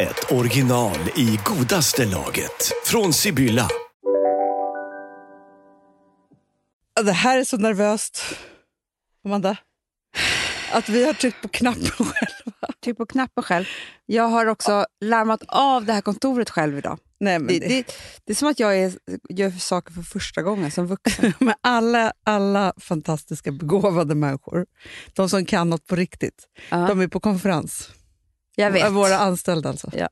ett original i godaste laget. Från Sibylla. Det här är så nervöst, Amanda. Att vi har tryckt på knappen själva. Tryck på knappen själv. Jag har också larmat av det här kontoret själv idag. Nej, men Det, det, det, det är som att jag är, gör saker för första gången som vuxen. med alla, alla fantastiska begåvade människor, de som kan något på riktigt, Ja. de är på konferens. Jag vet. Våra anställda alltså. Ja.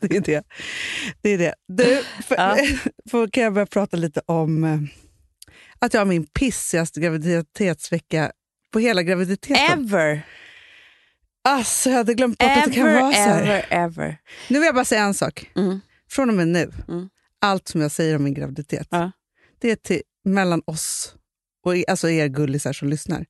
det är det. det, är det. Du, för, Ja. för, kan jag börja prata lite om eh, att jag har min pissigaste graviditetsvecka på hela graviditeten. Ever, Alltså, jag hade glömt bort att det kan ever, vara så här. ever, ever. Nu vill jag bara säga en sak. Mm. Från och med nu, Mm. allt som jag säger om min graviditet, Ja. det är till, mellan oss och alltså er gullisar som lyssnar.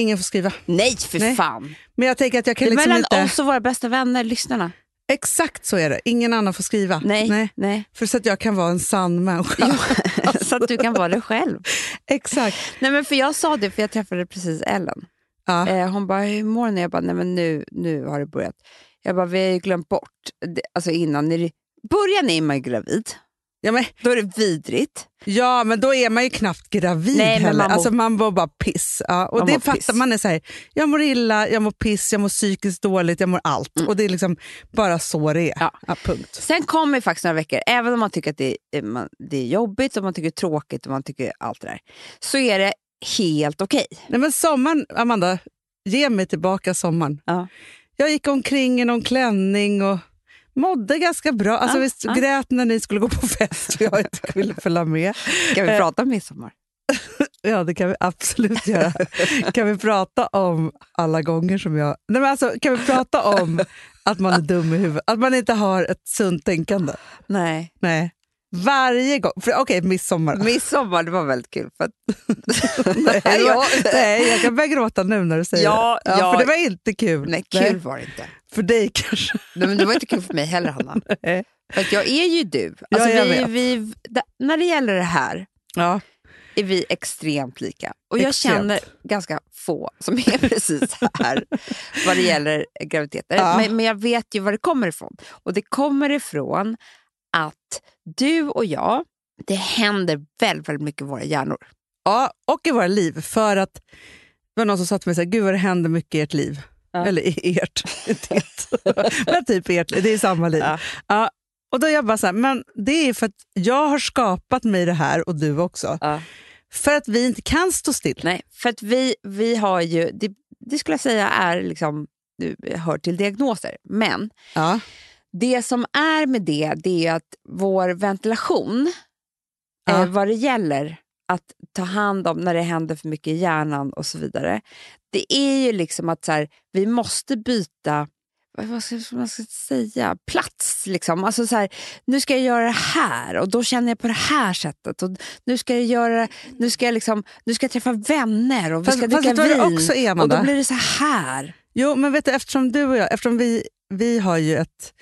Ingen får skriva. Nej, för Nej. fan. Men jag tänker att jag kan Det är liksom mellan inte... oss och våra bästa vänner, lyssnarna. Exakt så är det. Ingen annan får skriva. Nej, nej. För så att jag kan vara en sann människa. så att du kan vara dig själv. Exakt. Nej, men för Jag sa det, för jag träffade precis Ellen. Ja. Eh, hon bara, hur mår ni? Jag bara, nej men nu, nu har det börjat. Jag bara, vi har ju glömt bort. Det, alltså innan, det, börjar ni med gravid, Ja, men, då är det vidrigt. ja, men då är man ju knappt gravid Nej, heller. man mår- alltså, man mår bara piss. Ja, och det fattar piss. man. är så här, Jag mår illa, jag mår piss, jag mår psykiskt dåligt, jag mår allt. Och Det är liksom bara så det är. Mm. Ja. punkt. Sen kommer faktiskt några veckor, även om man tycker att det är, man, det är jobbigt, och man tycker det är tråkigt och man tycker allt det där, så är det helt okej. Nej, men sommaren, Amanda, ge mig tillbaka sommaren. Ja. Jag gick omkring i någon klänning och mådde ganska bra. Alltså, Ja, visst, ja. grät när ni skulle gå på fest och jag inte ville följa med. Ska vi Eh. prata om midsommar? Ja, det kan vi absolut göra. kan vi prata om alla gånger som jag... Nej, men alltså, kan vi prata om att man är dum i huvudet? Att man inte har ett sunt tänkande? Nej. Nej. Varje gång. Okej, midsommar. Midsommar, det var väldigt kul. För att, nej, var, nej, jag kan börja gråta nu när du säger Ja, det. Ja, ja. För det var inte kul. nej, kul var det inte. För dig kanske. Nej, men det var inte kul för mig heller, Hanna. Nej. För att jag är ju du. Alltså, Ja, vi, vi, när det gäller det här Ja. är vi extremt lika. Och jag Extremt. känner ganska få som är precis här vad det gäller graviditeter. Ja. Men, men jag vet ju var det kommer ifrån. Och det kommer ifrån att du och jag, det händer väldigt, väldigt mycket i våra hjärnor. ja, och i våra liv. För att det var någon som sa till mig så här, gud vad det händer mycket i ert liv. Ja. Eller i ert. det. men typ ert det är samma liv. Ja. Ja. Och då jag bara så här, men det är för att jag har skapat mig det här och du också. Ja. För att vi inte kan stå still. Nej, för att vi, vi har ju, det, det skulle jag säga är liksom, hör till diagnoser. Men Ja. det som är med det, det är att vår ventilation, Ja. eh, vad det gäller att ta hand om när det händer för mycket i hjärnan och så vidare. Det är ju liksom att så här, vi måste byta vad ska man ska säga, plats. Liksom. Alltså så här, nu ska jag göra det här och då känner jag på det här sättet. Och nu ska jag göra, nu ska jag, liksom, nu ska jag träffa vänner och vi Fast- ska fast dricka det vin. också är, och då blir det så här. Jo, men vet du, eftersom du och jag, eftersom vi, vi har ju ett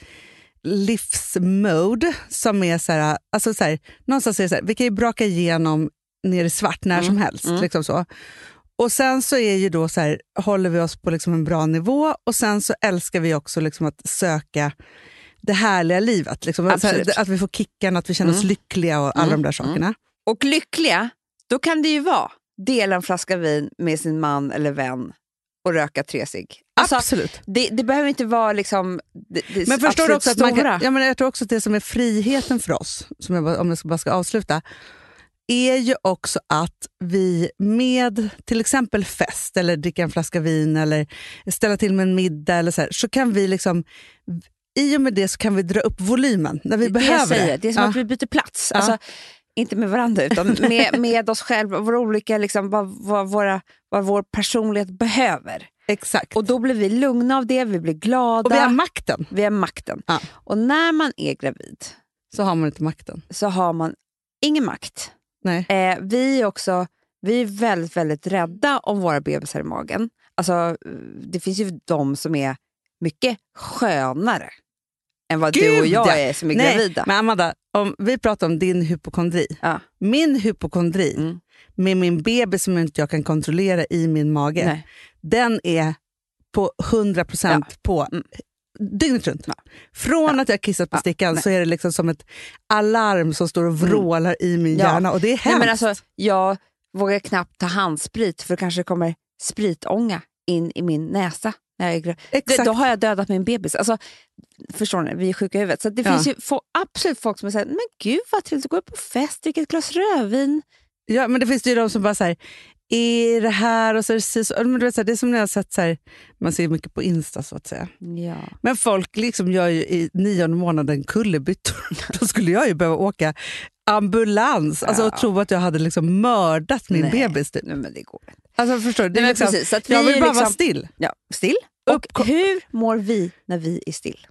livsmode som är så här, alltså så här, någonstans är det så här, vi kan ju braka igenom ner i svart när som helst. Liksom så. Och sen så är ju då så här, håller vi oss på liksom en bra nivå och sen så älskar vi också liksom att söka det härliga livet. Liksom. Här, att vi får kicken, att vi känner oss lyckliga och alla de där sakerna. Och lyckliga, då kan det ju vara dela en flaska vin med sin man eller vän och röka tre cigg. Alltså, Absolut. det, det behöver inte vara liksom det, det Men förstår du också att man kan, ja, men jag tror också att det som är friheten för oss, som jag, om jag ska- bara ska avsluta, är ju också att vi med till exempel fest eller dricka en flaska vin eller ställa till med en middag eller så, här, så kan vi liksom i och med det så kan vi dra upp volymen när vi det behöver jag säger, det. det är som Ja. att vi byter plats. Ja. Alltså, inte med varandra, utan med, med oss själva. Våra olika, liksom, vad, vad, våra, vad vår personlighet behöver. Exakt. Och då blir vi lugna av det, vi blir glada. Och vi har makten. vi har makten. Ja. Och när man är gravid Så har man inte makten. så har man ingen makt. Eh, vi är också vi är väldigt, väldigt rädda om våra bebisar i magen. Alltså, det finns ju de som är mycket skönare än vad du Gud, och jag ja. är som är Nej, gravida. men Amanda, om vi pratar om din hypokondri. Ja. Min hypokondri Mm. med min bebis som inte jag kan kontrollera i min mage, Nej. den är på 100% på Mm. Dygnet runt. Ja. Från att jag kissat på Ja, stickan nej. så är det liksom som ett alarm som står och vrålar i min Ja. hjärna och det är hemskt. Nej, men alltså, jag vågar knappt ta handsprit för det kanske kommer spritånga in i min näsa. När jag. Exakt. Då har jag dödat min bebis. Alltså, förstår ni? Vi är sjuka i huvudet. Så det Ja. finns ju få, absolut folk som säger men gud vad trevligt att gå på fest, dricka ett glas rödvin. Ja, men det finns ju de som bara här, är det här och så men du vet, det är som när jag har sett, så här, man ser mycket på Insta så att säga. Ja. Men folk liksom gör ju i nionde månaden kullerbyttor. Då skulle jag ju behöva åka ambulans alltså, och tro att jag hade liksom mördat min Nej. bebis. Typ. Nej, men det går inte. Alltså, förstår du? Det är Nej, liksom, precis, att jag vi vill bara liksom- vara still. Ja, still. Och Uppko- hur mår vi när vi är still?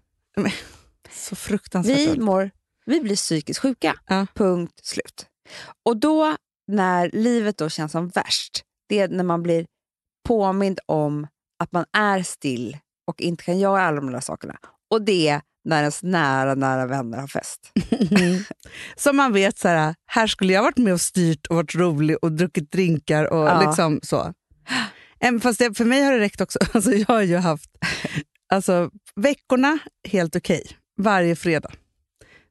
Så fruktansvärt Vi, mår, vi blir psykiskt sjuka. Ja. Punkt slut. Och då när livet då känns som värst, det är när man blir påmind om att man är still och inte kan göra alla de där sakerna. Och det är när ens nära, nära vänner har fest. Som man vet, så här, här skulle jag varit med och styrt och varit rolig och druckit drinkar och Ja. liksom så. Fast det, för mig har det räckt också. Alltså, jag har ju haft alltså, veckorna helt okej, varje fredag.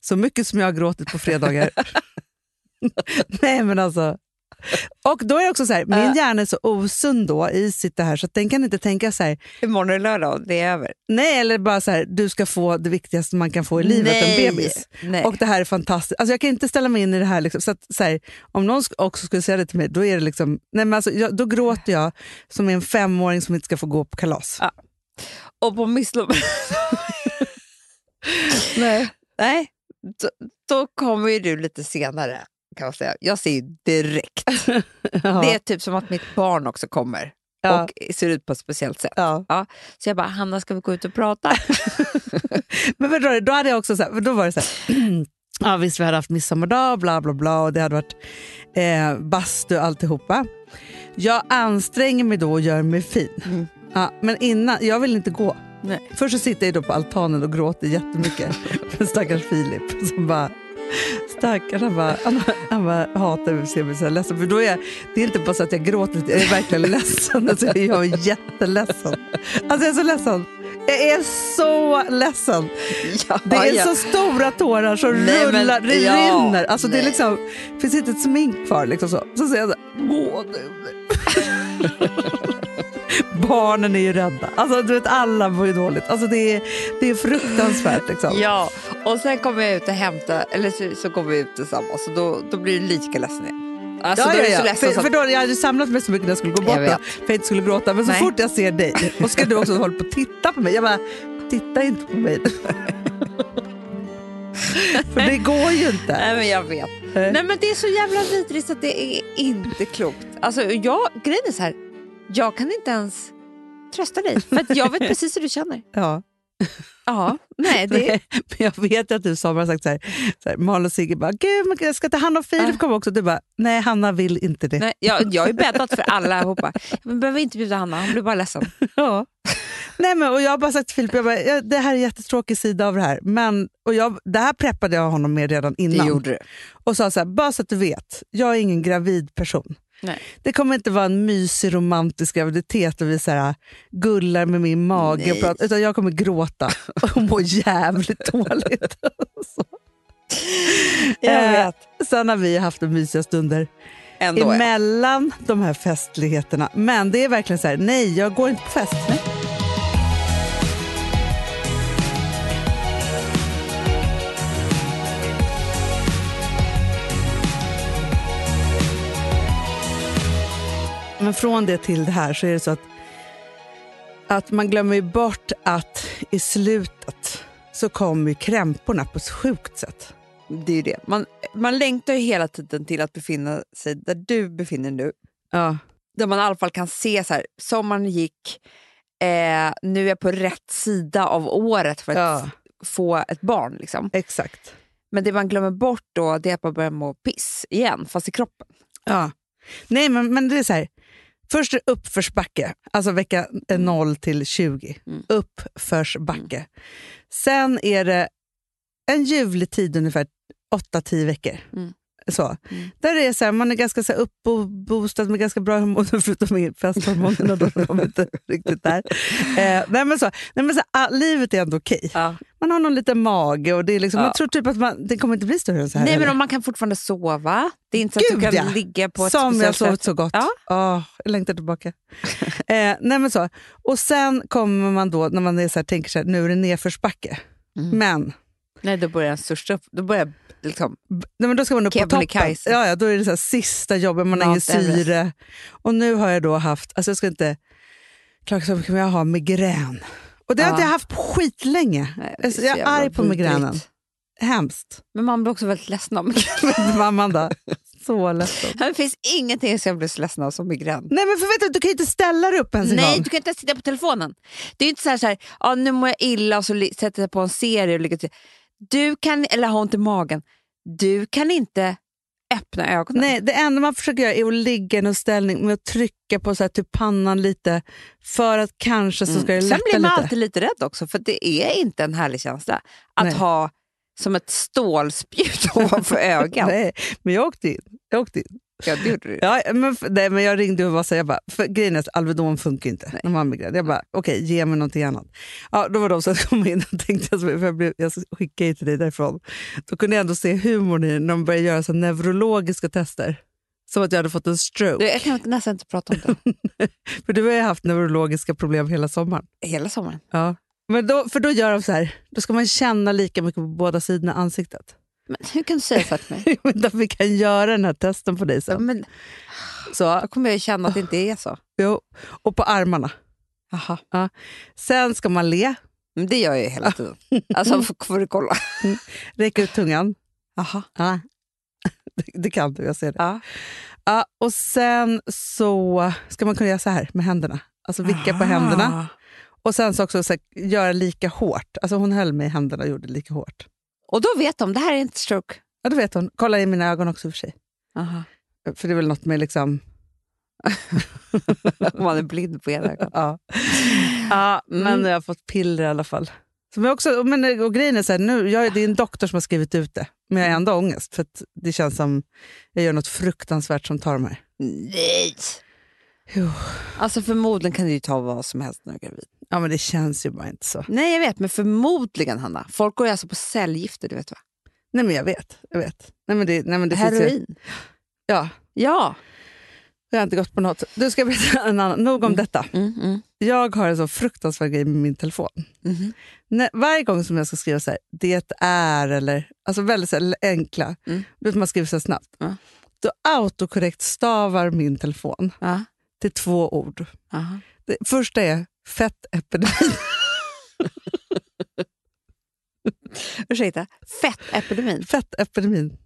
Så mycket som jag har gråtit på fredagar. Nej men alltså. Och då är det också så här, min Ja. hjärna är så osund då i sitt det här så den kan inte tänka så här, Imorgon är det lördag det är över. nej eller bara så här, du ska få det viktigaste man kan få i livet, Nej. en bebis. Nej. Och det här är fantastiskt. Alltså jag kan inte ställa mig in i det här. Liksom. Så att, så här, om någon också skulle säga det till mig, då är det liksom, nej men alltså, jag, då gråter jag som en femåring som inte ska få gå på kalas. Ja. och på midsommar... Nej. Nej, då, då kommer ju du lite senare. Kan man säga. Jag ser ju direkt. Ja. Det är typ som att mitt barn också kommer Ja. och ser ut på ett speciellt sätt. Ja. Så jag bara, Hanna ska vi gå ut och prata? Men du, då hade jag också så här, då var det så här, ja, visst vi hade haft midsommardag bla bla bla och det hade varit eh, bastu och alltihopa. Jag anstränger mig då och gör mig fin. Mm. Ja, men innan, jag vill inte gå. Nej. Först så sitter jag då på altanen och gråter jättemycket för stackars Filip som bara Stackars, han bara, han, han bara hatar att se mig så här ledsen. För då är det är inte bara så att jag gråter, lite, jag är verkligen ledsen. Alltså, jag är jätteledsen. Alltså jag är så ledsen. Jag är så ledsen. ja, Det är ja. så stora tårar som Nej, men- rullar, det ja, rinner. Alltså, det är liksom, finns inte ett smink kvar. Liksom så. så säger jag så här, gå nu. Barnen är ju rädda. Alltså, du vet, alla mår ju dåligt. Alltså, det, är, det är fruktansvärt. Liksom. Ja, och sen kommer jag ut och hämtar, eller så, så kommer vi ut tillsammans och då, då blir du lika ledsen igen. Alltså, ja, ja, ja. så För, så för att, då, jag hade samlat mig så mycket när jag skulle gå bort Jag för jag inte skulle gråta. Men så Nej. fort jag ser dig, och ska du också hålla på och titta på mig. Jag bara, titta inte på mig. för det går ju inte. Nej, men jag vet. Nej. Men det är så jävla vidrigt att det är inte klokt. Alltså, jag, grejen är så här, jag kan inte ens trösta dig, för jag vet precis hur du känner. Ja. Ja, nej, det, men jag vet att du Samuel har sagt så här, så här Malin och Sigge bara, gud men jag ska ta hand om Filip Äh. kommer också. Du bara, nej Hanna vill inte det. nej, jag, jag ju bäddat för alla allihopa. Men behöver inte bjuda Hanna, hon blir bara ledsen. Ja. Nej, men, och jag har bara sagt till Filip, jag bara, ja, det här är en jättetråkig sida av det här. Men, och jag, det här preppade jag honom med redan Det innan. gjorde du. Och sa så här, bara så att du vet, jag är ingen gravid person. Nej. Det kommer inte vara en mysig romantisk graviditet och vi så här, gullar med min mage, och pratar, utan jag kommer gråta och må jävligt dåligt. Så. Jag Eh, vet. Sen har vi haft de mysiga stunder Ändå. emellan de här festligheterna. Men det är verkligen så här, nej jag går inte på fest. Nej. Men från det till det här så är det så att, att man glömmer bort att i slutet så kommer krämporna på ett sjukt sätt. Det är ju det. Man, man längtar ju hela tiden till att befinna sig där du befinner dig nu. Ja. Där man i alla fall kan se så här, sommaren gick, eh, nu är jag på rätt sida av året för att Ja. få ett barn. Liksom. Exakt. Men det man glömmer bort då det är att man börjar må piss igen, fast i kroppen. Ja. Nej, men, men det är så här. Först är det uppförsbacke, alltså vecka eh, 0 till 20. Mm. Uppförsbacke. Sen är det en ljuvlig tid, ungefär 8-10 veckor. Mm. Så. Mm. Där är så här, man är ganska så här uppboostad med ganska bra hormoner, förutom festhormonerna, då är de inte riktigt där. Eh, nej, men så, nej, men så, ah, livet är ändå okej. Ja. Man har någon liten mage och det är liksom, Ja. man tror typ att man, det kommer inte bli större än så här. Nej, men eller? om man kan fortfarande sova. Det är inte så att Gud, du kan ja. ligga på ett Som jag sovit så gott. Ja. Åh, jag längtar tillbaka. eh, nej men så. Och sen kommer man då, när man är så här, tänker så här, nu är det nedförsbacke. Mm. Men, Nej, då börjar den största upp. Då börjar liksom, nej, men då ska man upp på toppen. Ja, ja, då är det så här, sista jobbet, man har ingen syre. Och nu har jag då haft, alltså jag ska inte så mycket, men jag har migrän. Och det har Ja. inte jag haft på skitlänge. nej, det Alltså, så jag är arg på vidrigt. migränen. Hemskt. Men man blir också väldigt ledsen av migrän. Mamman då? Så ledsen. Det finns ingenting som jag blir så ledsen av som migrän. Nej men för vet du, du kan ju inte ställa dig upp ens en Nej, gång. du kan inte ens titta på telefonen. Det är ju inte så här, så här ja, nu mår jag illa och så sätter jag på en serie och till. Du kan, eller har ont i magen. Du kan inte öppna ögonen. Nej, det enda man försöker göra är att ligga i en ställning med att trycka på så här, typ pannan lite för att kanske så ska det Mm. Sen lätta blir man lite. alltid lite rädd också, för det är inte en härlig känsla att Nej. ha som ett stålspjut ovanför ögat. Nej, men jag åkte in. Jag åkte in. Ja, det gjorde du. Ja, men, nej, men jag ringde och var så här, jag bara, för grejen är att Alvedon funkar inte när man har migrän. Jag bara, okej, ge mig någonting annat. Ja, då var de som kom in och tänkte, jag, så- för jag, blev, jag skickade ju till dig därifrån. Då kunde jag ändå se humorn i när de började göra så neurologiska tester. Som att jag hade fått en stroke. Du, jag kan nästan inte prata om det För du har ju haft neurologiska problem hela sommaren. hela sommaren. Ja. Men då, för då gör de så här, då ska man känna lika mycket på båda sidorna ansiktet. Men hur kan du säga så till mig? Därför vi kan göra den här testen på dig Ja, sen. men, Så, då kommer jag känna att det inte är så. jo. Och på armarna. Aha. Sen ska man le, Men det gör jag ju hela tiden. Alltså, får, får du kolla. räcka ut tungan. Aha. Ja. Det, det kan du, jag ser det. Ja. Ja, och sen så ska man kunna göra så här med händerna. Alltså vicka på händerna. Ah. Och sen så också så här, göra lika hårt. Alltså hon höll mig i händerna och gjorde lika hårt. Och då vet de, det här är inte stroke. Ja, det vet hon. Kolla i mina ögon också för sig. Aha. För det är väl något med liksom... Om man är blind på ena ögat. Ja, ja men Mm. jag har fått piller i alla fall. Som jag också, men, och grejen är så här, nu, jag, det är en doktor som har skrivit ut det, men jag har ändå ångest. För det känns som jag gör något fruktansvärt som tar här. Nej! Alltså förmodligen kan du ju ta vad som helst när du är gravid. Ja, men det känns ju bara inte så. Nej jag vet, men förmodligen Hanna. Folk går ju alltså på cellgifter, du vet va? Nej, men jag vet. Jag vet. Nej, men det, nej, men det finns ju, Heroin. ja, Ja. jag har inte gått på något. Du ska berätta en annan. Nog om detta. Mm, mm, Jag har en så fruktansvärd grej med min telefon. mhm. När, varje gång som jag ska skriva så här, det är eller alltså väldigt så här, enkla, Mm. man skriver så snabbt, då autokorrekt stavar min telefon. Till två ord. Aha. Det första är fettepidemi. Ursäkta, fettepidemin. Fettepidemin.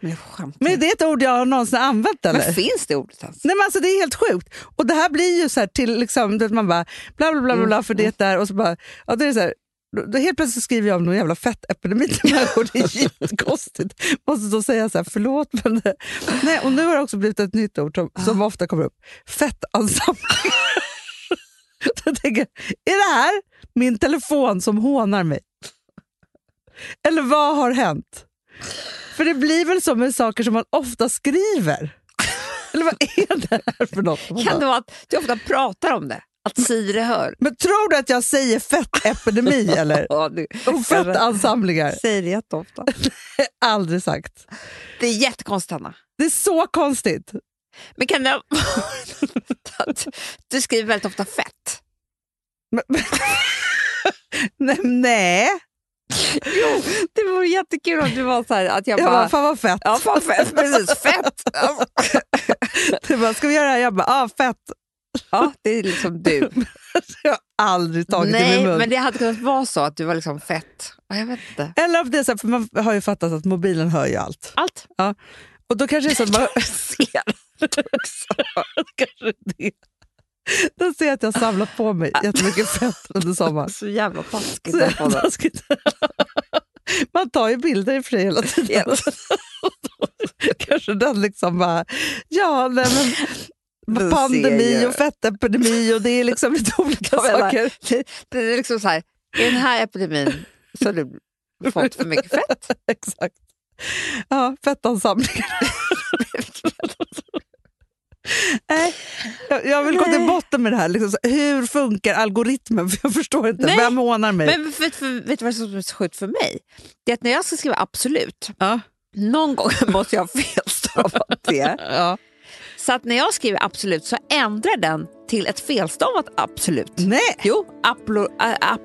Men. Men det är ett ord jag har någonsin använt eller? Men finns det ordet ens? Nej, men alltså, det är helt sjukt. Och det här blir ju så här till, liksom, man bara bla bla bla, bla, bla för det där och så bara, ja, det är så här, då, då helt plötsligt skriver jag om någon jävla fettepidemi till människor. Det är jättekonstigt. Måste då säga så här, förlåt. Men det, nej, och nu har det också blivit ett nytt ord som, som ofta kommer upp. Fettansamling. Jag tänker, är det här min telefon som hånar mig? Eller vad har hänt? För det blir väl så med saker som man ofta skriver? Eller vad är det här för något? Kan det vara att du ofta pratar om det? Att Siri hör? Men tror du att jag säger fettepidemi eller? Ja, du Och fettansamlingar? säger det jätteofta. Aldrig sagt. Det är jättekonstigt, Hanna. Det är så konstigt. Men kan det du skriver väldigt ofta fett? Men, nej, nej. Jo, det vore jättekul om du var så här att jag, Jag bara... bara, fan vad fett. Ja, fan fett. Precis, fett. Du bara, ska vi göra det här? Jag bara, ah, fett. Ja, det är liksom du. Jag har aldrig tagit det i Nej, min mun. men det hade kunnat vara så att du var liksom fett. Ja, jag vet inte. Eller om det är så här, för man har ju fattat att mobilen hör ju allt. Allt. Och då kanske det är så att man... ser också. kanske det. Då ser att jag har samlat på mig jättemycket fett under sommaren. Så jävla taskigt. Så den jävla taskigt. Man tar ju bilder i och för sig hela tiden. Kanske den liksom bara, ja nej men Den pandemi och fettepidemi och det är liksom lite olika saker. Det, är liksom så här, i den här epidemin så har du fått för mycket fett. Exakt. Ja, fettansamlingar. Nej, jag, jag vill gå till botten med det här. Liksom, hur funkar algoritmen? För jag förstår inte. Nej, Vem hånar mig? Men vet, för, vet du vad som är så sjukt för mig? Det är att när jag ska skriva absolut, ja. någon gång måste jag ha felstavat det. Ja. Så att när jag skriver absolut så ändrar den till ett felstavat absolut. Nej. Jo, aplo, ap,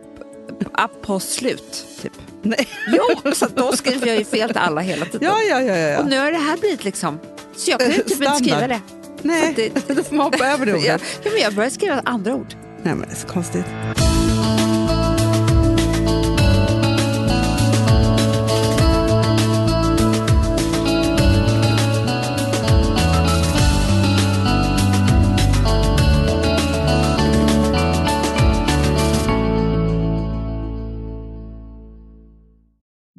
aposlut, typ. Nej. Jo, så att då skriver jag ju fel till alla hela tiden. Ja, ja, ja. ja, Och nu har det här blivit liksom... Så jag kan ju typ inte skriva det. Nej, det- då får man hoppa över det ordet. ja, men jag börjar skriva andra ord. Nej, men det är så konstigt.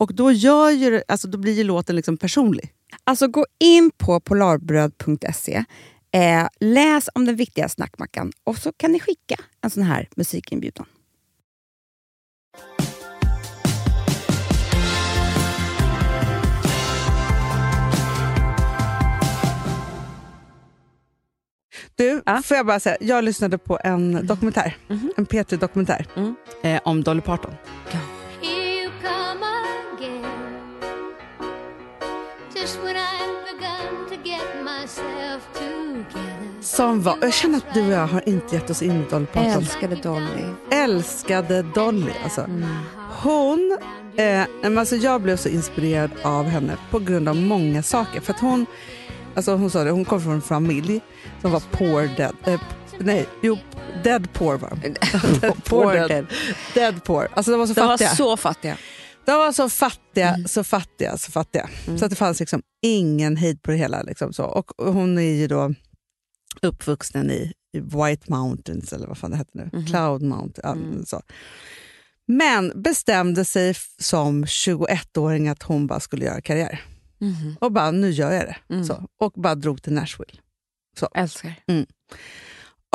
Och då, gör ju, alltså, då blir ju låten liksom personlig. Alltså gå in på polarbröd.se, eh, läs om den viktiga snackmackan och så kan ni skicka en sån här musikinbjudan. Du, Ja. får jag bara säga, jag lyssnade på en dokumentär, Mhm. en P3-dokumentär Mm. eh, om Dolly Parton. Here Som var, jag känner att du och jag har inte gett oss in i Dolly Parton. Älskade Dolly. älskade Dolly. Alltså. Hon, eh, alltså jag blev så inspirerad av henne på grund av många saker. För att hon, alltså hon sa det, hon kom från en familj som var poor dead. Eh, nej, jo, dead poor var de. Dead poor dead. Dead poor. Alltså de var så De var fattiga. så fattiga. De var så fattiga, så fattiga, så fattiga. Så att det fanns liksom ingen hejd på det hela. Liksom så. Och hon är ju då uppvuxen i, i White Mountains, eller vad fan det heter nu. Cloud Mountain. ja, Så. Men bestämde sig som 21-åring att hon bara skulle göra karriär. Och bara, nu gör jag det. Så. Och bara drog till Nashville. Älskar.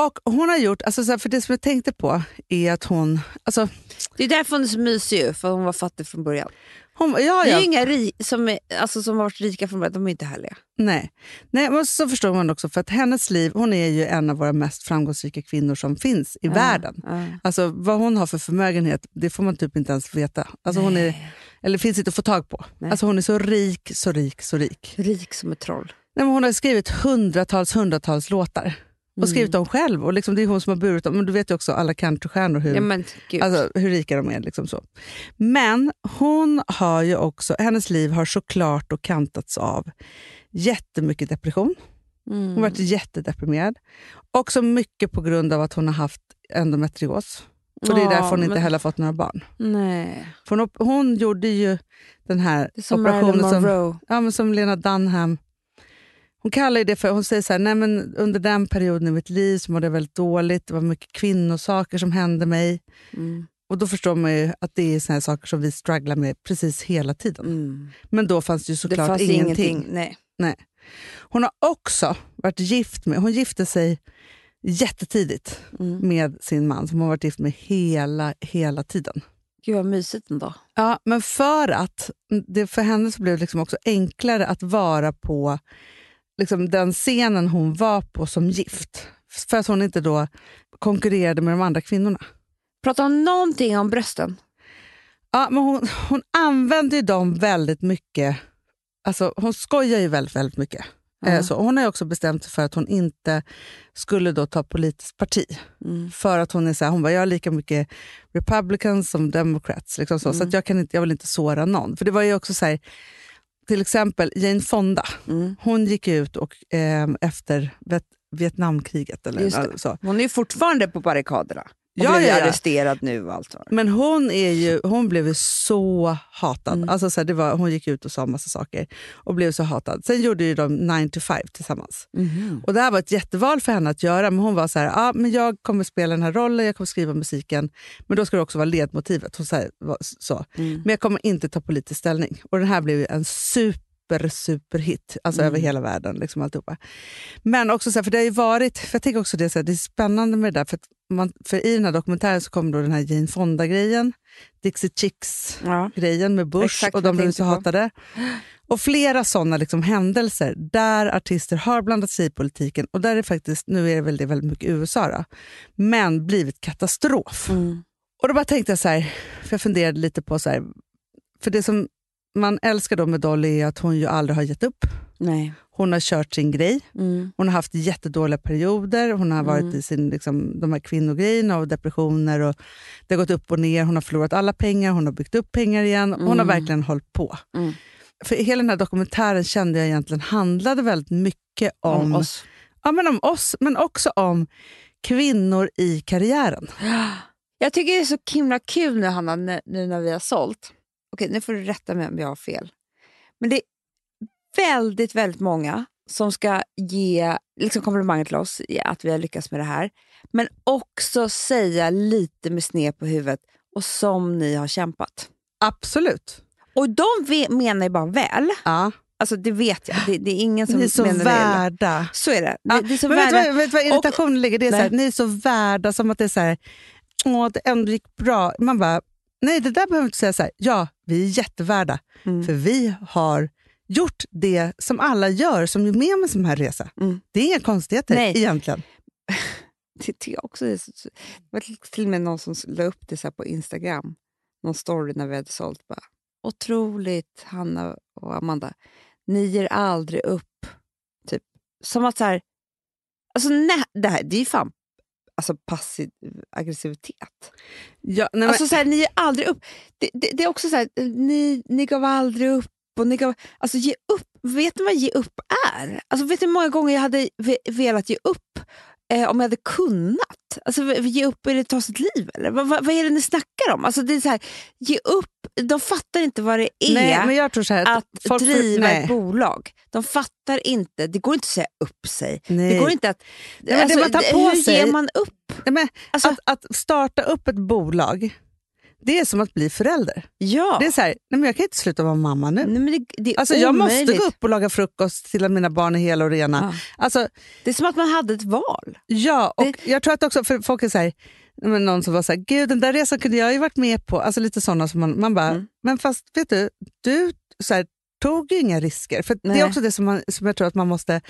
Och hon har gjort, alltså så för det som jag tänkte på är att hon, alltså, Det är därför hon är så mysig för hon var fattig från början. Hon ja, Det är ja, ju inga ri- som, är, alltså, som har varit rika från början, de är inte härliga. Nej, Nej men så förstår man också för att hennes liv, hon är ju en av våra mest framgångsrika kvinnor som finns i världen. Ja. Alltså vad hon har för förmögenhet, det får man typ inte ens veta. Alltså, hon är, eller finns inte att få tag på. Nej. Alltså, hon är så rik, så rik, så rik. Rik som ett troll. Nej, men hon har skrivit hundratals, hundratals låtar. Och skrivit dem själv. Och liksom, det är hon som har burit dem. Men du vet ju också alla countrystjärnor hur, Ja, men. Alltså hur rika de är. Liksom så. Men hon har ju också, hennes liv har såklart och kantats av jättemycket depression. Hon har varit jättedeprimerad. Också mycket på grund av att hon har haft endometrios. Och det är därför hon inte men- heller fått några barn. Nej. För hon, hon gjorde ju den här som operationen som, ja, som Lena Dunham. Hon kallar det för, hon säger så här, nej men under den perioden i mitt liv så mådde jag väldigt dåligt. Det var mycket kvinnosaker som hände mig. Mm. Och då förstår man ju att det är såna här saker som vi strugglar med precis hela tiden. Mm. Men då fanns det ju Det såklart fanns ingenting. ingenting. Nej. Nej. Hon har också varit gift med, hon gifte sig jättetidigt Mm. med sin man som hon har varit gift med hela, hela tiden. Gud vad mysigt ändå. Ja, men för att det för henne så blev det liksom också enklare att vara på liksom den scenen hon var på som gift. För att hon inte då konkurrerade med de andra kvinnorna. Pratar hon någonting om brösten? Ja, men hon, hon använder dem väldigt mycket. Alltså, hon skojar ju väldigt, väldigt mycket. Eh, Så hon har också bestämt sig för att hon inte skulle då ta politiskt parti. Mm. För att hon är så här, hon bara, jag har lika mycket republicans som democrats. Liksom så så Mm. att jag, kan inte, jag vill inte såra någon. För det var ju också så här, till exempel Jane Fonda. Mm. Hon gick ut och, eh, efter vet, Vietnamkriget. Eller, så. Hon är fortfarande på barrikaderna. Och Ja, blev ja, ja. arresterad nu och allt vad det Men hon, är ju, hon blev så hatad. Mm. Alltså så här, det var, hon gick ut och sa massa saker och blev så hatad. Sen gjorde ju de 9 to 5 tillsammans. Mhm. Och Det här var ett jätteval för henne att göra. Men Hon var så här, ah, men jag kommer spela den här rollen, jag kommer skriva musiken. Men då ska det också vara ledmotivet. Hon säger, var så. Mm. Men jag kommer inte ta politisk ställning. Och den här blev ju en super, super hit. Alltså Mm. över hela världen. Liksom alltihopa. Men också så här, för det har ju varit, för jag tänker också det, så här, det är spännande med det där. För, att man, för i den här dokumentären så kommer då den här Jane Fonda-grejen, Dixie Chicks-grejen Ja. med Bush Exakt och de blev så hatade. Och flera sådana liksom händelser där artister har blandat sig i politiken och där det faktiskt, nu är det väl det väldigt mycket USA, då, men blivit katastrof. Mm. Och då bara tänkte jag så här, för jag funderade lite på så här, för det som man älskar då med Dolly är att hon ju aldrig har gett upp. Nej. Hon har kört sin grej. Mm. Hon har haft jättedåliga perioder. Hon har varit Mm. i sin, liksom, de här kvinnogrejerna och depressioner. Och det har gått upp och ner. Hon har förlorat alla pengar. Hon har byggt upp pengar igen. Hon har Mm. verkligen hållit på. Mm. För hela den här dokumentären kände jag egentligen handlade väldigt mycket om, Om oss. Ja, men om oss, men också om kvinnor i karriären. Jag tycker det är så himla kul nu, Hanna, nu när vi har sålt. Okej, nu får du rätta mig om jag har fel. Men det är väldigt, väldigt många som ska ge liksom komplimanger till oss att vi har lyckats med det här. Men också säga lite med sned på huvudet och som ni har kämpat. Absolut. Och de menar ju bara väl. Ja. Alltså det vet jag. Det, det är ingen som Ni är så menar värda. Så är det. Ja, det, det är så men vet du värda. vad, vet du vad irritationen ligger? Det är så här, ni är så värda, som att det är så här, åh, det ändå gick bra. Man bara, nej det där behöver inte säga så här, ja, vi är jättevärda. Mm. För vi har gjort det som alla gör som är med om en sån här resa. Mm. Det är inga konstigheter Nej. egentligen. Det tycker jag också det var till och med någon som la upp det så här på Instagram. Någon story när vi hade sålt. Bara, Otroligt, Hanna och Amanda. Ni ger aldrig upp. Typ. Som att så här... Alltså, nej, det här det är ju fan alltså, passiv aggressivitet. Ja, nej, men, Alltså, så här, ni ger aldrig upp. Det, det, det är också så här, ni, ni gav aldrig upp. Och ni gav, alltså, ge upp. Vet ni vad ge upp är? Alltså, vet ni hur många gånger jag hade ve- velat ge upp eh, om jag hade kunnat? Alltså, ge upp eller ta sitt liv? Eller? Vad, vad, vad är det ni snackar om? Alltså, det är så här, ge upp. De fattar inte vad det är nej, men jag tror så här att, att driva nej. ett bolag. De fattar inte. Det går inte att säga upp sig. Nej. Det går inte att... men det man tar på hur sig- ger man upp? Nej, men, Alltså, att, att starta upp ett bolag, det är som att bli förälder. ja. Det är så här, nej, men jag kan inte sluta vara mamma nu. Nej, men det, det är Alltså, jag måste gå upp och laga frukost till att mina barn är hela och rena. Ja. Alltså, Det är som att man hade ett val. ja, och Det- jag tror att också, för folk är så här, men någon som var så här, gud den där resan kunde jag ju varit med på. Alltså lite sådana som man, man bara, Mm. men fast vet du, du så här, tog ju inga risker. För Det är också det som, man, som jag tror att man måste,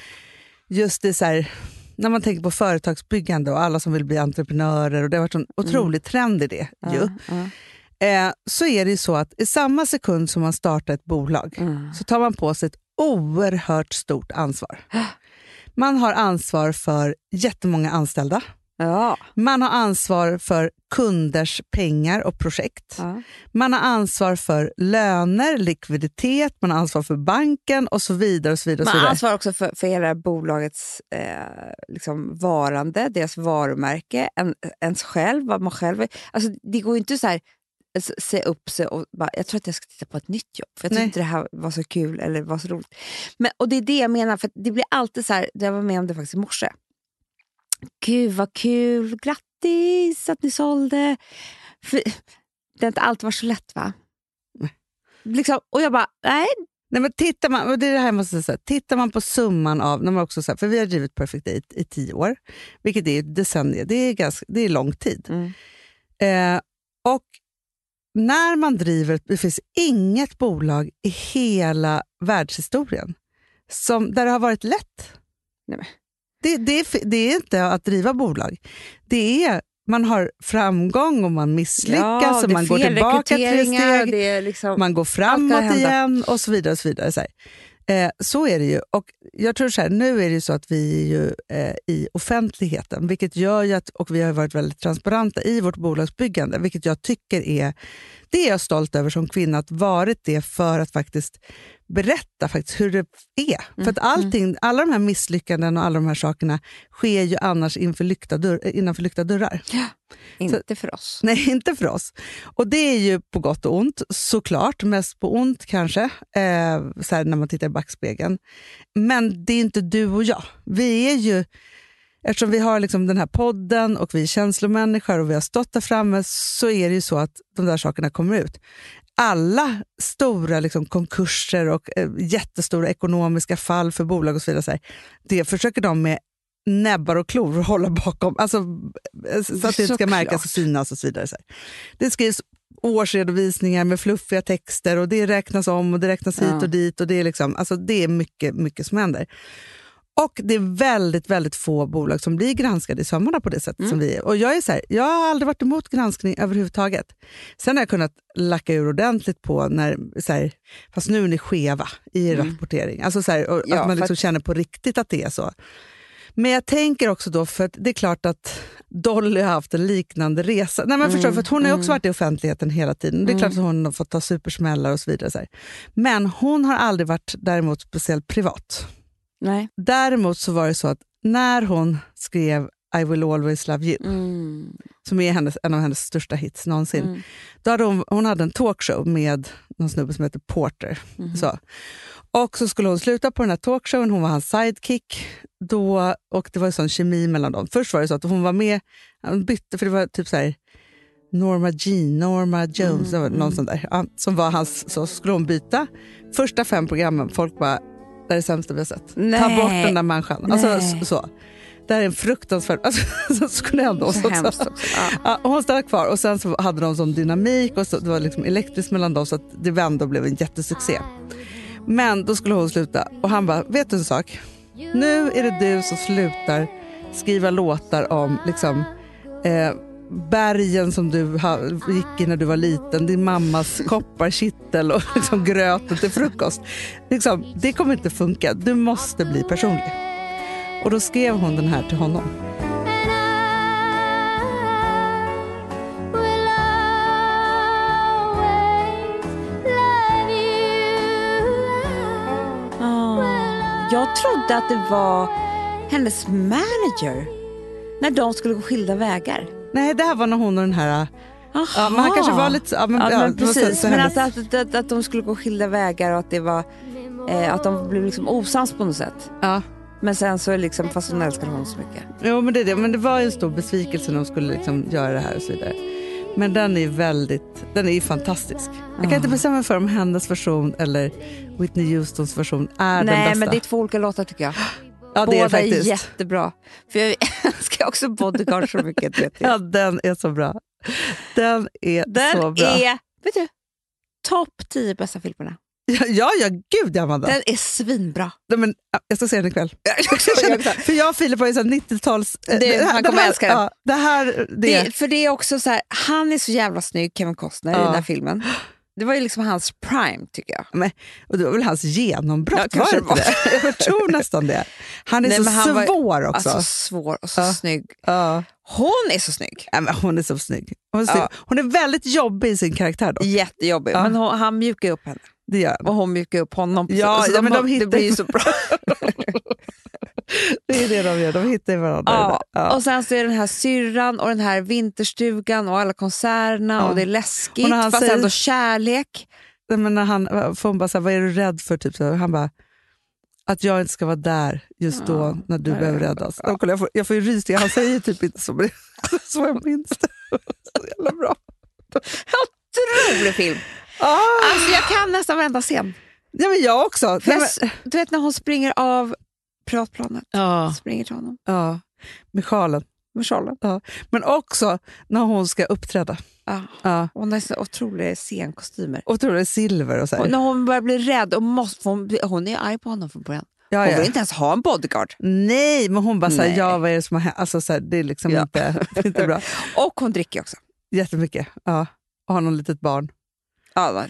just det så här, när man tänker på företagsbyggande och alla som vill bli entreprenörer och det har varit en otrolig trend i det. Ju. Mm. Ja, Eh, så är det ju så att i samma sekund som man startar ett bolag Mm. så tar man på sig ett oerhört stort ansvar. Man har ansvar för jättemånga anställda. Ja. Man har ansvar för kunders pengar och projekt. ja. Man har ansvar för löner, likviditet, man har ansvar för banken och så vidare. och så vidare, Man vidare. ansvarar också för, för hela bolagets eh, liksom varande, deras varumärke, en, ens själv, vad man själv är. Alltså, det går ju inte så här se upp sig och bara, jag tror att jag ska titta på ett nytt jobb, för jag tyckte inte det här var så kul eller var så roligt. Men, och det är det jag menar, för det blir alltid så här, jag var med om det faktiskt i morse. Gud vad kul, grattis att ni sålde. För, det har inte alltid varit så lätt va? Liksom, och jag bara, nej, Nej, men tittar man, och det är det här jag måste säga, tittar man på summan av, när man också, så här, för vi har drivit Perfect Day i tio år, vilket är ett decennium, det är, ganska, det är lång tid. Mm. Eh, och när man driver, det finns inget bolag i hela världshistorien som, där det har varit lätt. Nej. Det, det, är, det är inte att driva bolag. Det är man har framgång och man misslyckas och det är man går tillbaka tre steg liksom, man går framåt igen och så vidare. Och så, vidare så. Eh, så är det ju. Och jag tror så här, nu är det ju så att vi är ju, eh, i offentligheten, vilket gör ju att, och vi har varit väldigt transparenta i vårt bolagsbyggande, vilket jag tycker är, det är jag stolt över som kvinna, att varit det för att faktiskt berätta faktiskt hur det är. För att allting, alla de här misslyckanden och alla de här sakerna sker ju annars inför lyckta dörr, innanför lyckta dörrar. inte för oss. Nej, inte för oss. Och det är ju på gott och ont, såklart. Mest på ont kanske, eh, så när man tittar i backspegeln. Men det är inte du och jag. Vi är ju, eftersom vi har liksom den här podden och vi är känslomänniskor och vi har stått där framme, så är det ju så att de där sakerna kommer ut. Alla stora liksom, konkurser och eh, jättestora ekonomiska fall för bolag och så vidare, så här, det försöker de med näbbar och klor hålla bakom, alltså, eh, så att det inte ska märkas och synas och så vidare. Så. Det skrivs årsredovisningar med fluffiga texter och det räknas om och det räknas hit Ja. och dit. och Det är, liksom, alltså, det är mycket, mycket som händer. Och det är väldigt, väldigt få bolag som blir granskade i sömmarna på det sättet Mm. som vi är. Och jag är så här, jag har aldrig varit emot granskning överhuvudtaget. Sen har jag kunnat lacka ur ordentligt på när, så här, fast nu är ni skeva i er rapportering. Alltså så här, och Mm. Ja, att man liksom att- känner på riktigt att det är så. Men jag tänker också då, för det är klart att Dolly har haft en liknande resa. Nej, men förstår, du, för att hon har ju också varit i offentligheten hela tiden. Det är klart att hon har fått ta supersmällar och så vidare. Så här. Men hon har aldrig varit däremot speciellt privat. Nej. Däremot så var det så att när hon skrev I will always love you, Mm. som är hennes, en av hennes största hits någonsin, Mm. då hade hon, hon hade en talkshow med någon snubbe som heter Porter. Mhm. Så. Och så skulle hon sluta på den här talkshowen, hon var hans sidekick. Då, och det var en sån kemi mellan dem. Först var det så att hon var med, hon bytte för det var typ så här Norma Jean, Norma Jones, var någon sån där, som var hans, så skulle hon byta. Första fem programmen, folk bara, det är det sämsta vi har sett. Ta Nej. bort den där människan. Alltså, så, så. Det här är en fruktansvärd... Alltså, så skulle ändå... Så så, hemskt så. också. Ja. Ja, hon stannade kvar och sen så hade de sån dynamik och så, det var liksom elektriskt mellan dem så att det vände och blev en jättesuccé. Men då skulle hon sluta och han bara, vet du en sak? Nu är det du som slutar skriva låtar om liksom, eh, bergen som du gick i när du var liten, din mammas kopparkittel och liksom gröten till frukost. Liksom, det kommer inte funka, du måste bli personlig. Och då skrev hon den här till honom. Ah. Jag trodde att det var hennes manager när de skulle gå skilda vägar. Nej, det här var när hon och den här... Aha. Ja, men han kanske var lite... Ja, men, Ja, men precis. så men att, att, att, att de skulle gå skilda vägar och att det var eh, att de blev liksom osams på något sätt. ja. Men sen så är liksom, fast hon älskar honom så mycket. Jo, men det, är det. men det var ju en stor besvikelse när de skulle liksom göra det här och så vidare. Men den är väldigt, den är ju fantastisk. Jag kan inte bestämma mig för om hennes version eller Whitney Houstons version är den Nej, bästa. men det är två olika låtar tycker jag. ja, det Båda är faktiskt. jättebra. För jag älskar också Bodyguard så mycket. Vet jag. Ja, den är så bra. Den är Den så bra. är, vet du, topp 10 bästa filmerna. Ja, ja, ja, gud Amanda. Den är svinbra. Nej, men, ja, jag ska se den ikväll. Jag. För jag och Filip har ju så här 90-tals... eh, Det- han kommer här, älska den. Ja, det här, det, Det, för det är också så här, han är så jävla snygg, Kevin Costner, i Ja. den här filmen. Det var ju liksom hans prime tycker jag. Men, och det var väl hans genombrott? Ja, kanske var det det? Jag tror nästan det. Han är Nej, så han var- svår också. Alltså svår och så Ja. snygg. ja. Hon är så snygg. Ja, hon är så snygg. Hon är, Ja. snygg. hon är väldigt jobbig i sin karaktär. Då. Jättejobbig. Ja. Men hon, han mjukar upp henne Det gör han. och hon mjukar upp honom. Ja, så ja, men de det hittar- blir ju så bra. Det är det de gör. De hittar ju varandra. ja. det. Ja. Och sen så är den här syrran och den här vinterstugan och alla konserterna Ja. och det är läskigt Och när han fast säger- ändå kärlek. Nej, Men när han, för hon bara här, vad är du rädd för? Typ så. Han bara, att jag inte ska vara där just då Ja. när du Ja, behöver räddas. ja. Kolla, Jag får, jag får ju rysningar. Han säger typ inte så, men det är så jag minns det. Så jävla bra. Otrolig film. Ah, Alltså jag kan nästan varenda scen. ja, men jag också. Nej, jag, du vet när hon springer av privatplanet. Ja. Springer till honom ja, med sjalen. med sjalen. Men också när hon ska uppträda. Ja. Ja. Hon har så otroliga scenkostymer. Är silver och så här. Och när hon börjar bli rädd, och måste, hon, hon är arg på honom från början. ja, Hon ja. vill inte ens ha en bodyguard. Nej, men hon bara såhär, Nej. ja vad är det som har hänt? Alltså, så här, det är liksom Ja. inte, inte bra. Och hon dricker också. Jättemycket. Ja. Och har någon litet barn. Ja.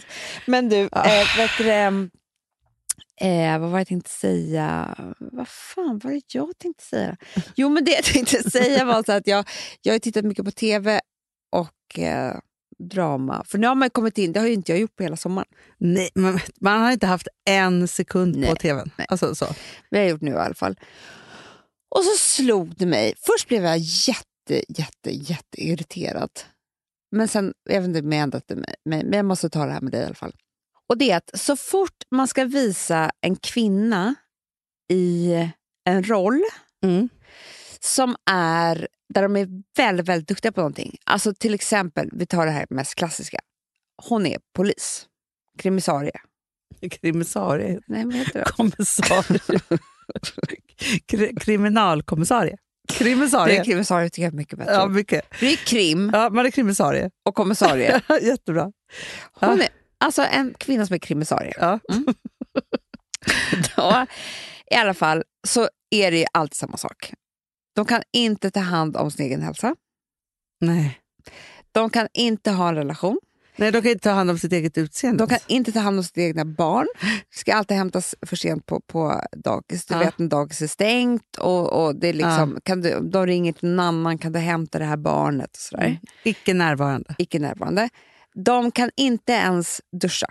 Men du, Ah. eh, vet du eh, vad var det jag tänkte säga? Vad fan var det jag tänkte säga? Jo, men det jag tänkte säga var så att jag, jag har tittat mycket på tv och eh, drama. För nu har man kommit in, det har ju inte jag gjort på hela sommaren. Nej, men man har inte haft en sekund Nej, på tvn. nej. Alltså, så. Jag har gjort nu i alla fall. Och så slog det mig. Först blev jag jätte, jätte, jätte irriterad. Men sen, jag vet inte om jag ändrat mig, men men jag måste ta det här med dig i alla fall. Och det är att så fort man ska visa en kvinna i en roll Mm. som är där de är väldigt, väldigt duktiga på någonting. Alltså till exempel, vi tar det här mest klassiska. Hon är polis, krimisarie. Krimissarie. Nej, vad heter det? Kommissarie. Kri- Kriminalkommissarie. Det Krimissarie. är krimisarie tycker jag är mycket bättre. Ja, mycket. Det är krim Ja, man är krimissarie. och kommissarie. Jättebra. Hon är alltså en kvinna som är krimisarie. Ja. Då I alla fall så är det ju alltid samma sak. De kan inte ta hand om sin egen hälsa. Nej. De kan inte ha en relation. Nej, de kan inte ta hand om sitt eget utseende. De kan inte ta hand om sina egna barn. Ska alltid hämtas för sent på, på dagis. Du Ja. vet när dagis är stängt och, och det är liksom, kan du, de ringer till någon annan, kan du hämta det här barnet? Och sådär. Mm. Icke närvarande. Icke närvarande. De kan inte ens duscha.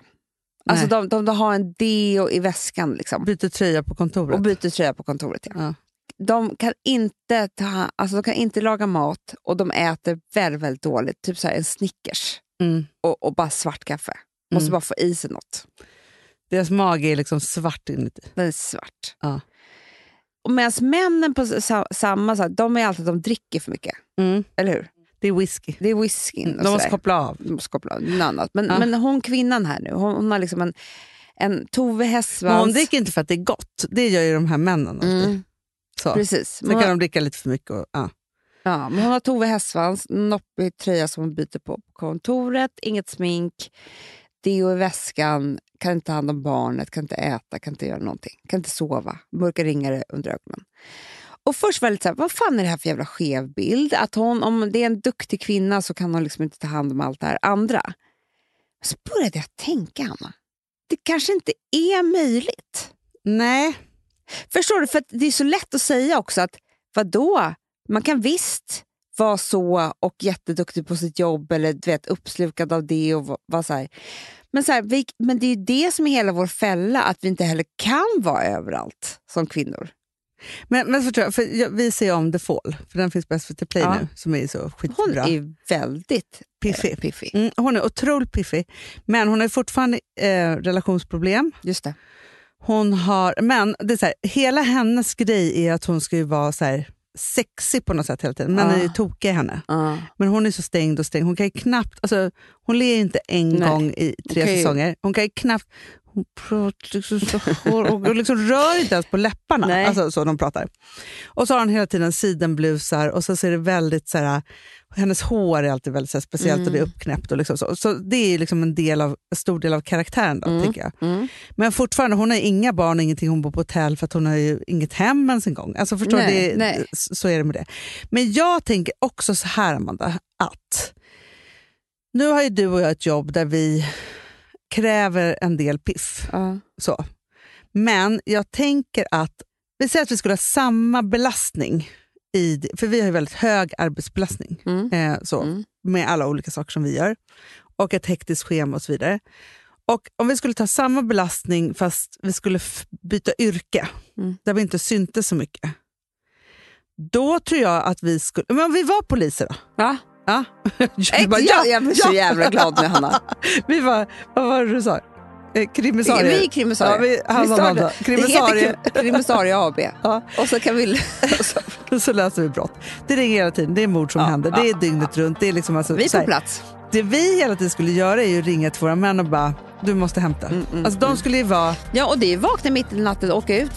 Alltså de, de, de har en deo i väskan liksom. Byter tröja på kontoret. och byter tröja på kontoret. Ja. Ja. De, kan inte ta, alltså de kan inte laga mat och de äter väldigt, väldigt dåligt. Typ så här en Snickers Mm. och, och bara svart kaffe. Måste Mm. bara få i sig något. Deras mage är liksom svart inuti. Den är svart. Ja. Medan männen på sa, samma sak, de är alltid de dricker för mycket. Mm. Eller hur? Det är whisky. Det är whiskyn De måste koppla av. De måste koppla av, annat. Men, Ja. men hon kvinnan här nu, hon, hon har liksom en, en Tove Men Hästvans... hon dricker inte för att det är gott. Det gör ju de här männen. alltid. mm, Så. Precis. Sen kan hon, de dricka lite för mycket. Och, ja. ja, men hon har Tove Hästvans, noppig tröja som hon byter på på kontoret, inget smink, deo i väskan, kan inte ta hand om barnet, kan inte äta, kan inte göra någonting. Kan inte sova, mörka ringare under ögonen. Och först var det lite så här, vad fan är det här för jävla skev bild? Att hon, om det är en duktig kvinna så kan hon liksom inte ta hand om allt det här andra. Så började jag tänka, Anna, det kanske inte är möjligt. Nej, Förstår du? För det är så lätt att säga också att vadå? Man kan visst vara så och jätteduktig på sitt jobb eller du vet, uppslukad av det. och va- vara så här. Men, så här, vi, men det är ju det som är hela vår fälla, att vi inte heller kan vara överallt som kvinnor. Men, men så tror jag, för jag, vi ser om The Fall, för den finns på SVT Play Ja. nu, som är så Hon skitbra. är väldigt Piffig. eh, piffig. Mm, hon är otroligt piffig, men hon har fortfarande eh, relationsproblem. Just det. Hon har, men det är så här, hela hennes grej är att hon ska ju vara så här, sexig på något sätt hela tiden. Men Ah. är ju tokiga i henne. Ja. Men hon är så stängd och stängd. Hon kan ju knappt, alltså, hon ler inte en Nej. gång i tre ju- säsonger. Hon kan knappt, hon pratar liksom så hår och, liksom rör inte ens på läpparna. Nej. Alltså så de pratar. Och så har hon hela tiden sidenblusar och så ser det väldigt så här, hennes hår är alltid väldigt så här, speciellt och det är uppknäppt. Och liksom så. så det är liksom en, del av, en stor del av karaktären då, tycker jag. Mm. Men fortfarande, hon har inga barn, ingenting, hon bor på hotell för att hon har ju inget hem ens en gång. Alltså förstår Nej, det, nej. Så så är det med det. Men jag tänker också så här Amanda, att nu har ju du och jag ett jobb där vi kräver en del piff. Ja. Så. Men jag tänker att, vi säger att vi skulle ha samma belastning, i, för vi har ju väldigt hög arbetsbelastning Mm. eh, så, Mm. med alla olika saker som vi gör. Och ett hektiskt schema och så vidare. Och om vi skulle ta samma belastning fast vi skulle byta yrke, Mm. där vi inte syntes så mycket. Då tror jag att vi skulle... Men om vi var poliser då? Va? Ja. Jag, bara, jag, jag blir så jävla glad nu, Hanna. Vi var, vad var det du sa? Eh, Krimisarier? Vi är krimisarier. Ja, vi, han Vi han sa. Det Krimisarier. heter krim- Krimisarier AB. Ja. Och så kan vi... så, löser vi brott. Det ringer hela tiden, det är mord som Ja, händer, ja, det är dygnet runt. Det, är liksom alltså, vi är på plats. Det vi hela tiden skulle göra är ju att ringa till våra män och bara, du måste hämta. Mm, alltså, de skulle ju vara, Ja, och det är vakna mitt i natten och åka ut.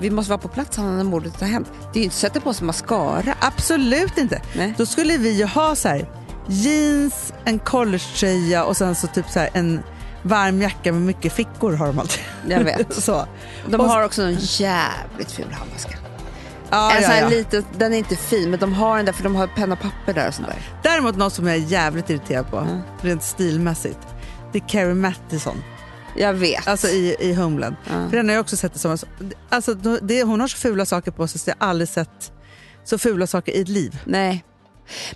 Vi måste vara på plats när mordet har hänt. Det är ju inte sätta på sig mascara. absolut inte. Nej. Då skulle vi ju ha så här, jeans, en collegetröja och sen så typ så här, en varm jacka med mycket fickor har de alltid. Jag vet. så. De Och- har också en jävligt ful handväska. Ja, en ja, ja. liten, den är inte fin, men de har den där för de har penna och papper där och sånt där. Däremot något som jag är jävligt irriterad på, Mm. rent stilmässigt, det är Carrie Mathison. Jag vet. Alltså i, i Homeland. För den har jag också sett det som. Alltså, då- det, hon har så fula saker på sig så jag har aldrig sett så fula saker i ett liv. Nej.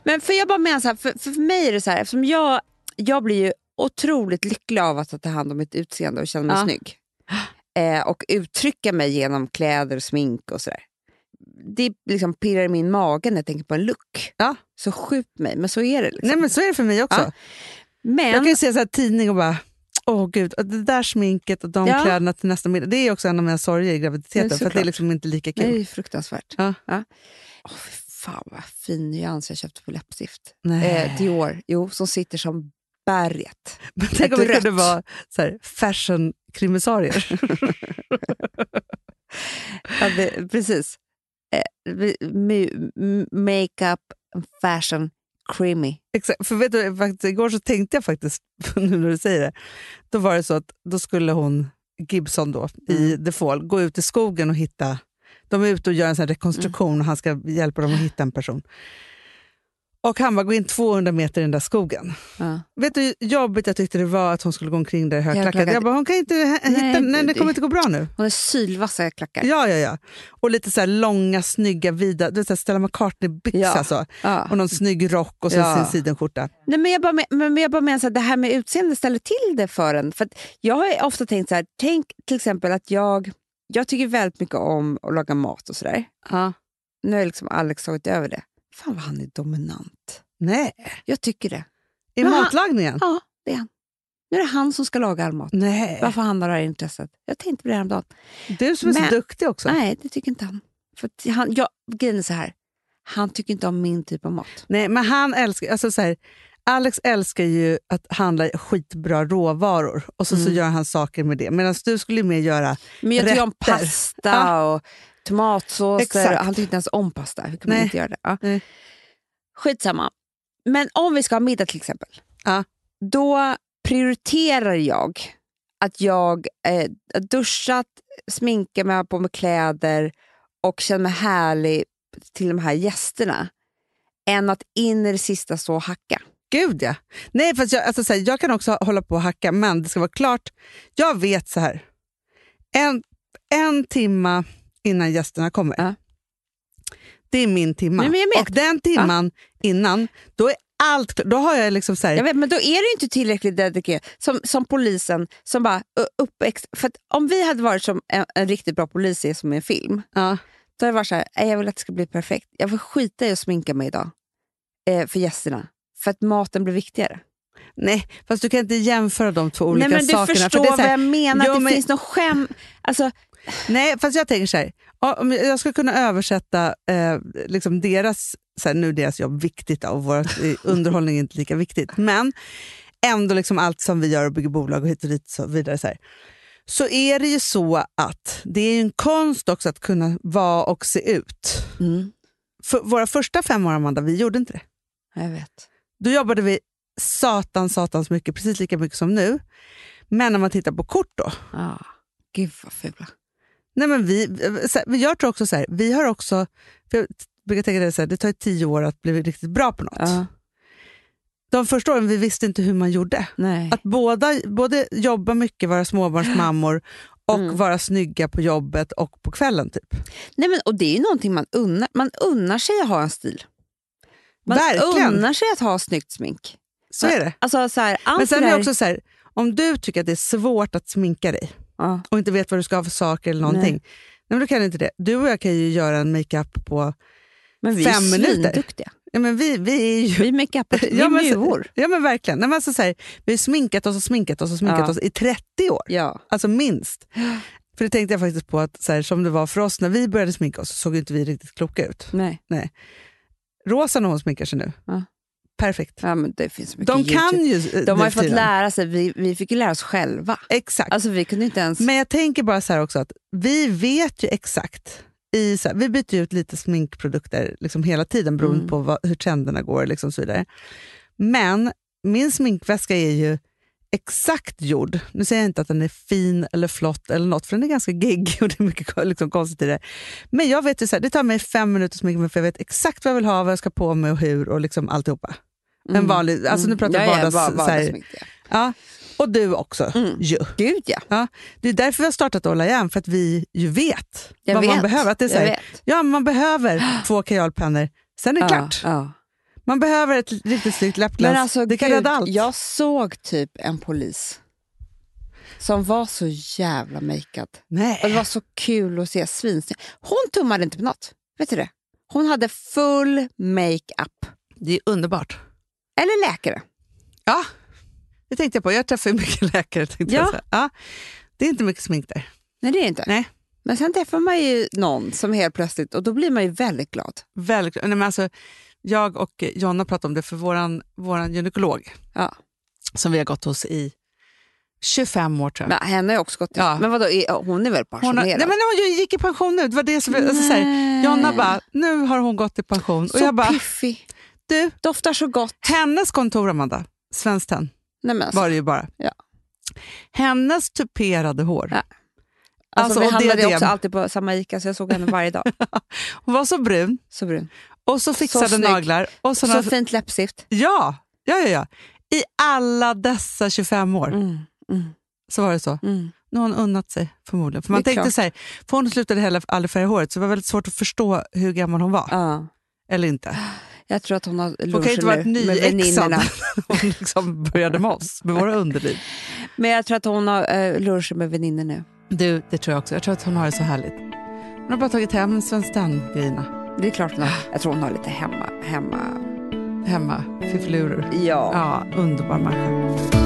Men för jag bara menar så här, för, för mig är det så här, eftersom jag, jag blir ju otroligt lycklig av att ta hand om mitt utseende och känna mig Ja. snygg. Eh, och uttrycka mig genom kläder, smink och sådär. Det liksom pirrar i min mage när jag tänker på en look. Ja. Så skjut mig, men så är det. Liksom. Nej men så är det för mig också. Ja. Men, Jag kan ju se så här tidning och bara, åh gud, det där sminket och de Ja. kläderna till nästa middag. Det är också en av mina sorger i graviditeten, Ja, för det är liksom inte lika nej, kul. det är fruktansvärt. Ja. Åh, fy fan vad fin nyans jag köpte på läppstift. Eh, Dior, jo, som sitter som berget. Men tänk om det kunde vara fashion-krimisarier. Ja, det, precis. Eh, makeup, fashion, creamy. Exakt, för vet du, faktiskt, igår så tänkte jag faktiskt, nu när du säger det, då var det så att då skulle hon Gibson då, i The Fall, gå ut i skogen och hitta... De är ute och gör en sån rekonstruktion och han ska hjälpa dem att hitta en person. Och han bara, gå in 200 meter i den där skogen. Ja. Vet du hur jobbigt jag tyckte det var att hon skulle gå omkring där i högklackat? Jag bara, hon kan inte hitta... Nej, nej det kommer inte gå bra nu. Hon har sylvassa klackar. Ja, ja, ja. Och lite så långa, snygga, vida... Du vet, Stella McCartney-byxa. Ja. Så. Ja. Och någon snygg rock och så Ja. sin sidenskjorta. Nej, men jag bara, men, men jag bara menar så att det här med utseende ställer till det för en. För jag har ofta tänkt så här, tänk till exempel att jag, jag tycker väldigt mycket om att laga mat och sådär. Ja. Nu har liksom Alex tagit över det. Fan vad han är dominant. Nej, Jag tycker det. i Men han- matlagningen? Ja, det är han. Nu är det han som ska laga all mat. Nej. Varför han har det här intresset? Jag tänkte på det häromdagen. Du som är Men- så duktig också. Nej, det tycker inte han. För han jag, grejen är så här. Han tycker inte om min typ av mat. Nej, men han älskar... Alltså så här, Alex älskar ju att handla skitbra råvaror och så, så Mm. gör han saker med det. Medan du skulle mer göra... Men jag tycker om Rätter. pasta Ja. och tomatsåser. Exakt. Han tycker inte ens om pasta. Hur kan man inte göra det? Ja. Nej. Skitsamma. Men om vi ska ha middag till exempel. Ja. Då prioriterar jag att jag eh, duschat, sminkar mig, på mig kläder och känner mig härlig till de här gästerna. Än att in i det sista stå och hacka. Gud ja. Nej, fast jag, alltså, så här, jag kan också hålla på och hacka, men det ska vara klart. Jag vet så här. En, en timma innan gästerna kommer. Ja. Det är min timma. Och den timman innan, då är allt. Då har jag liksom så här, Jag vet, men då är det inte tillräckligt dedikerat. Som, som polisen som bara ö, upp ex- För om vi hade varit som en, en riktigt bra polis är som i en film. ja, Då hade det varit så här, "Nej, jag vill att det ska bli perfekt. Jag får skita i att sminka mig idag. Eh, för gästerna. För att maten blir viktigare. Nej, fast du kan inte jämföra de två olika Nej men du sakerna. förstår det är så vad här, jag menar. Jo, det men- finns någon skäm. Alltså, Nej, fast jag tänker så här. Om jag ska kunna översätta eh, liksom deras, så här, nu är deras jobb viktigt och vårt, eh, underhållning är inte lika viktigt, men ändå liksom allt som vi gör och bygger bolag och hit och dit och så vidare. Så, här. så är det ju så att det är en konst också att kunna vara och se ut. mm, För våra första fem år, Amanda, vi gjorde inte det. jag vet. Då jobbade vi satan, satans mycket, precis lika mycket som nu. Men när man tittar på kort då, Ah, gud vad fula. Nej, men vi, men jag tror också så här, vi har också, jag brukar tänka det, så här, det tar tio år att bli riktigt bra på något. Ja, De första åren vi visste inte hur man gjorde. nej. Att båda, både jobba mycket, vara småbarnsmammor och Mm. vara snygga på jobbet och på kvällen. typ. nej men, och det är någonting man unnar, man unnar sig att ha en stil. Man Verkligen. unnar sig att ha snyggt smink. Så är det. Alltså, så här, Men sen är det också så här, om du tycker att det är svårt att sminka dig Ja. och inte vet vad du ska ha för saker eller någonting. Nej. men då kan inte det. Du och jag kan ju göra en makeup på... Men vi Fem är minuter. Ja, men vi, vi är ju... Vi makeupar, vi Ja, är men muvor. Ja men verkligen. Nej, men alltså så här, vi har sminkat oss och sminkat oss och sminkat Ja. oss i 30 år. Ja. Alltså minst. För det tänkte jag faktiskt på att så här, som det var för oss när vi började sminka oss så såg inte vi riktigt kloka ut. Nej. Rosa när hon sminkar sig nu. Ja. Perfekt. Ja, men det finns mycket De YouTube. kan ju De har ju fått tiden. lära sig, vi, vi fick ju lära oss själva. Exakt. Alltså vi kunde inte ens... Men jag tänker bara så här också att vi vet ju exakt. I, så här, vi byter ut lite sminkprodukter liksom hela tiden beroende Mm. på vad, hur trenderna går. Liksom så vidare. Men min sminkväska är ju exakt gjord. Nu säger jag inte att den är fin eller flott eller något, för den är ganska geggig och det är mycket liksom, konstigt i det. Men jag vet ju så här, det tar mig fem minuter att sminka mig för jag vet exakt vad jag vill ha, vad jag ska på mig och hur och liksom alltihopa. En vanlig, alltså nu pratar vi Mm. ja, vardags... ja, här, vardagssmink. Ja. ja. Och du också Mm. ju. Gud ja. Det är därför vi har startat Olla Igen, för att vi ju vet Jag vad vet. man behöver. Att det är här, ja, man behöver två kajalpennor, sen är det klart. Ja. Man behöver ett riktigt snyggt läppglans. Alltså, det kan gud, rädda allt. Jag såg typ en polis som var så jävla makead. Nej. Och det var så kul att se svinsnygg. Hon tummade inte på något. Vet du det? Hon hade full makeup. Det är underbart. Eller läkare. Ja, det tänkte jag på. Jag träffar ju mycket läkare. Tänkte Ja. jag ja. Det är inte mycket smink där. Nej, det är inte. Nej. Men sen träffar man ju någon som helt plötsligt, och då blir man ju väldigt glad. Väldigt, nej, men alltså, jag och Jonna pratade om det för våran, våran gynekolog Ja. som vi har gått hos i 25 år tror jag. Men henne har jag också gått till. Ja. Men vadå, är- hon är väl Hon, har, pensionerad? nej, men hon gick i pension nu. Det var det som, alltså, så här, Jonna bara, nu har hon gått i pension. så och jag bara, piffig. Du, Doftar så gott. hennes kontor Amanda, Svenskt Tenn alltså. var det ju bara. Ja. Hennes tuperade hår. Ja. Alltså, Alltså, vi handlade diadem. också alltid på samma Ica, så jag såg henne varje dag. Hon var så brun Så brun. och så fixade snygg. naglar. Och såna, Så fint läppstift. ja, ja, ja, ja. I alla dessa 25 år Mm. Mm. så var det så. Mm. Nu har hon unnat sig förmodligen. För man Det tänkte klart. så här, för hon slutade heller aldrig färga håret så det var väldigt svårt att förstå hur gammal hon var. Ja. Eller inte. Jag tror att hon har Hon kan inte varit nu med väninnorna. hon liksom började med oss, med våra underliv. Men jag tror att hon har lunchen med väninnor nu. Du, det tror jag också. Jag tror att hon har det så härligt. Hon har bara tagit hem Svenskt Tenn-grejerna Det är klart hon har. Jag tror hon har lite hemma. hemma. hemma. Fiffluror. Ja. Ja, underbar människa.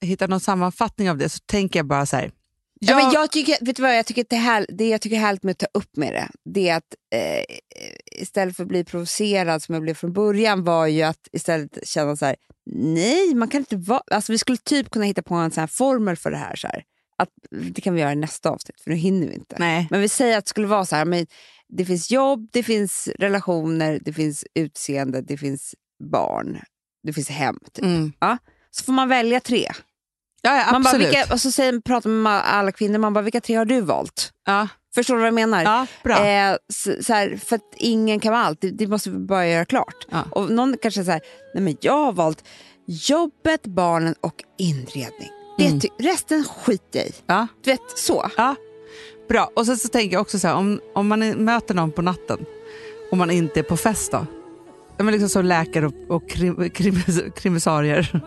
hitta någon sammanfattning av det så tänker jag bara så här. Ja, men jag tycker, vet du vad, jag tycker det, här, det jag tycker är härligt med att ta upp med det, det är att eh, istället för att bli provocerad som jag blev från början var ju att istället känna så här, nej, man kan inte vara... Alltså vi skulle typ kunna hitta på en sån formel för det här. Så här. Att, det kan vi göra i nästa avsnitt, för nu hinner vi inte. Nej. Men vi säger att det skulle vara så här, men det finns jobb, det finns relationer, det finns utseende, det finns barn, det finns hem. Typ. Mm. Så får man välja tre. Ja, ja, Man bara, vilka, och så säger, pratar man med alla kvinnor, man bara, vilka tre har du valt? ja. Förstår du vad jag menar? ja, bra. Eh, så, så här, för att ingen kan vara allt, det, det måste vi bara göra klart. Ja. Och någon kanske säger, nej men jag har valt jobbet, barnen och inredning. Det Mm. ty- resten skiter jag i. Ja. Du vet, så. Ja, bra. Och sen så tänker jag också så här, om, om man möter någon på natten och man inte är på fest då? Men liksom som läkare och, och krim, krim, krimisarier.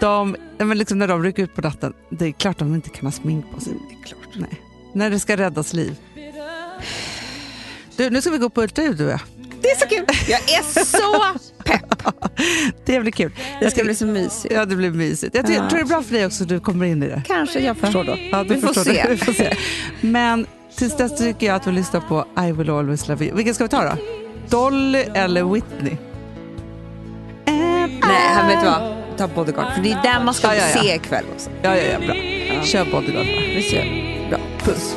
De, ja, men liksom när de rycker ut på natten, det är klart de inte kan ha smink på sig. Det är klart. Nej. När det ska räddas liv. Du, nu ska vi gå på ultraljud du och jag. Det är så kul! Jag är så pepp! Det blir kul. Det ska bli så mysigt. Ja, det blir mysigt. Jag tror, Ja. tror det är bra för dig också att du kommer in i det. Kanske jag förstår då. Ja, vi, får se. det. Vi får se. Men tills dess tycker jag att vi lyssnar på I will always love you. Vilken ska vi ta då? Dolly eller Whitney? Nej, här vet du vad? Ta Bodyguard, för det är den man ska Ja, ja, ja. se ikväll också. Ja, ja, ja, bra. Kör Bodyguard bara. Vi ser. Bra. Puss.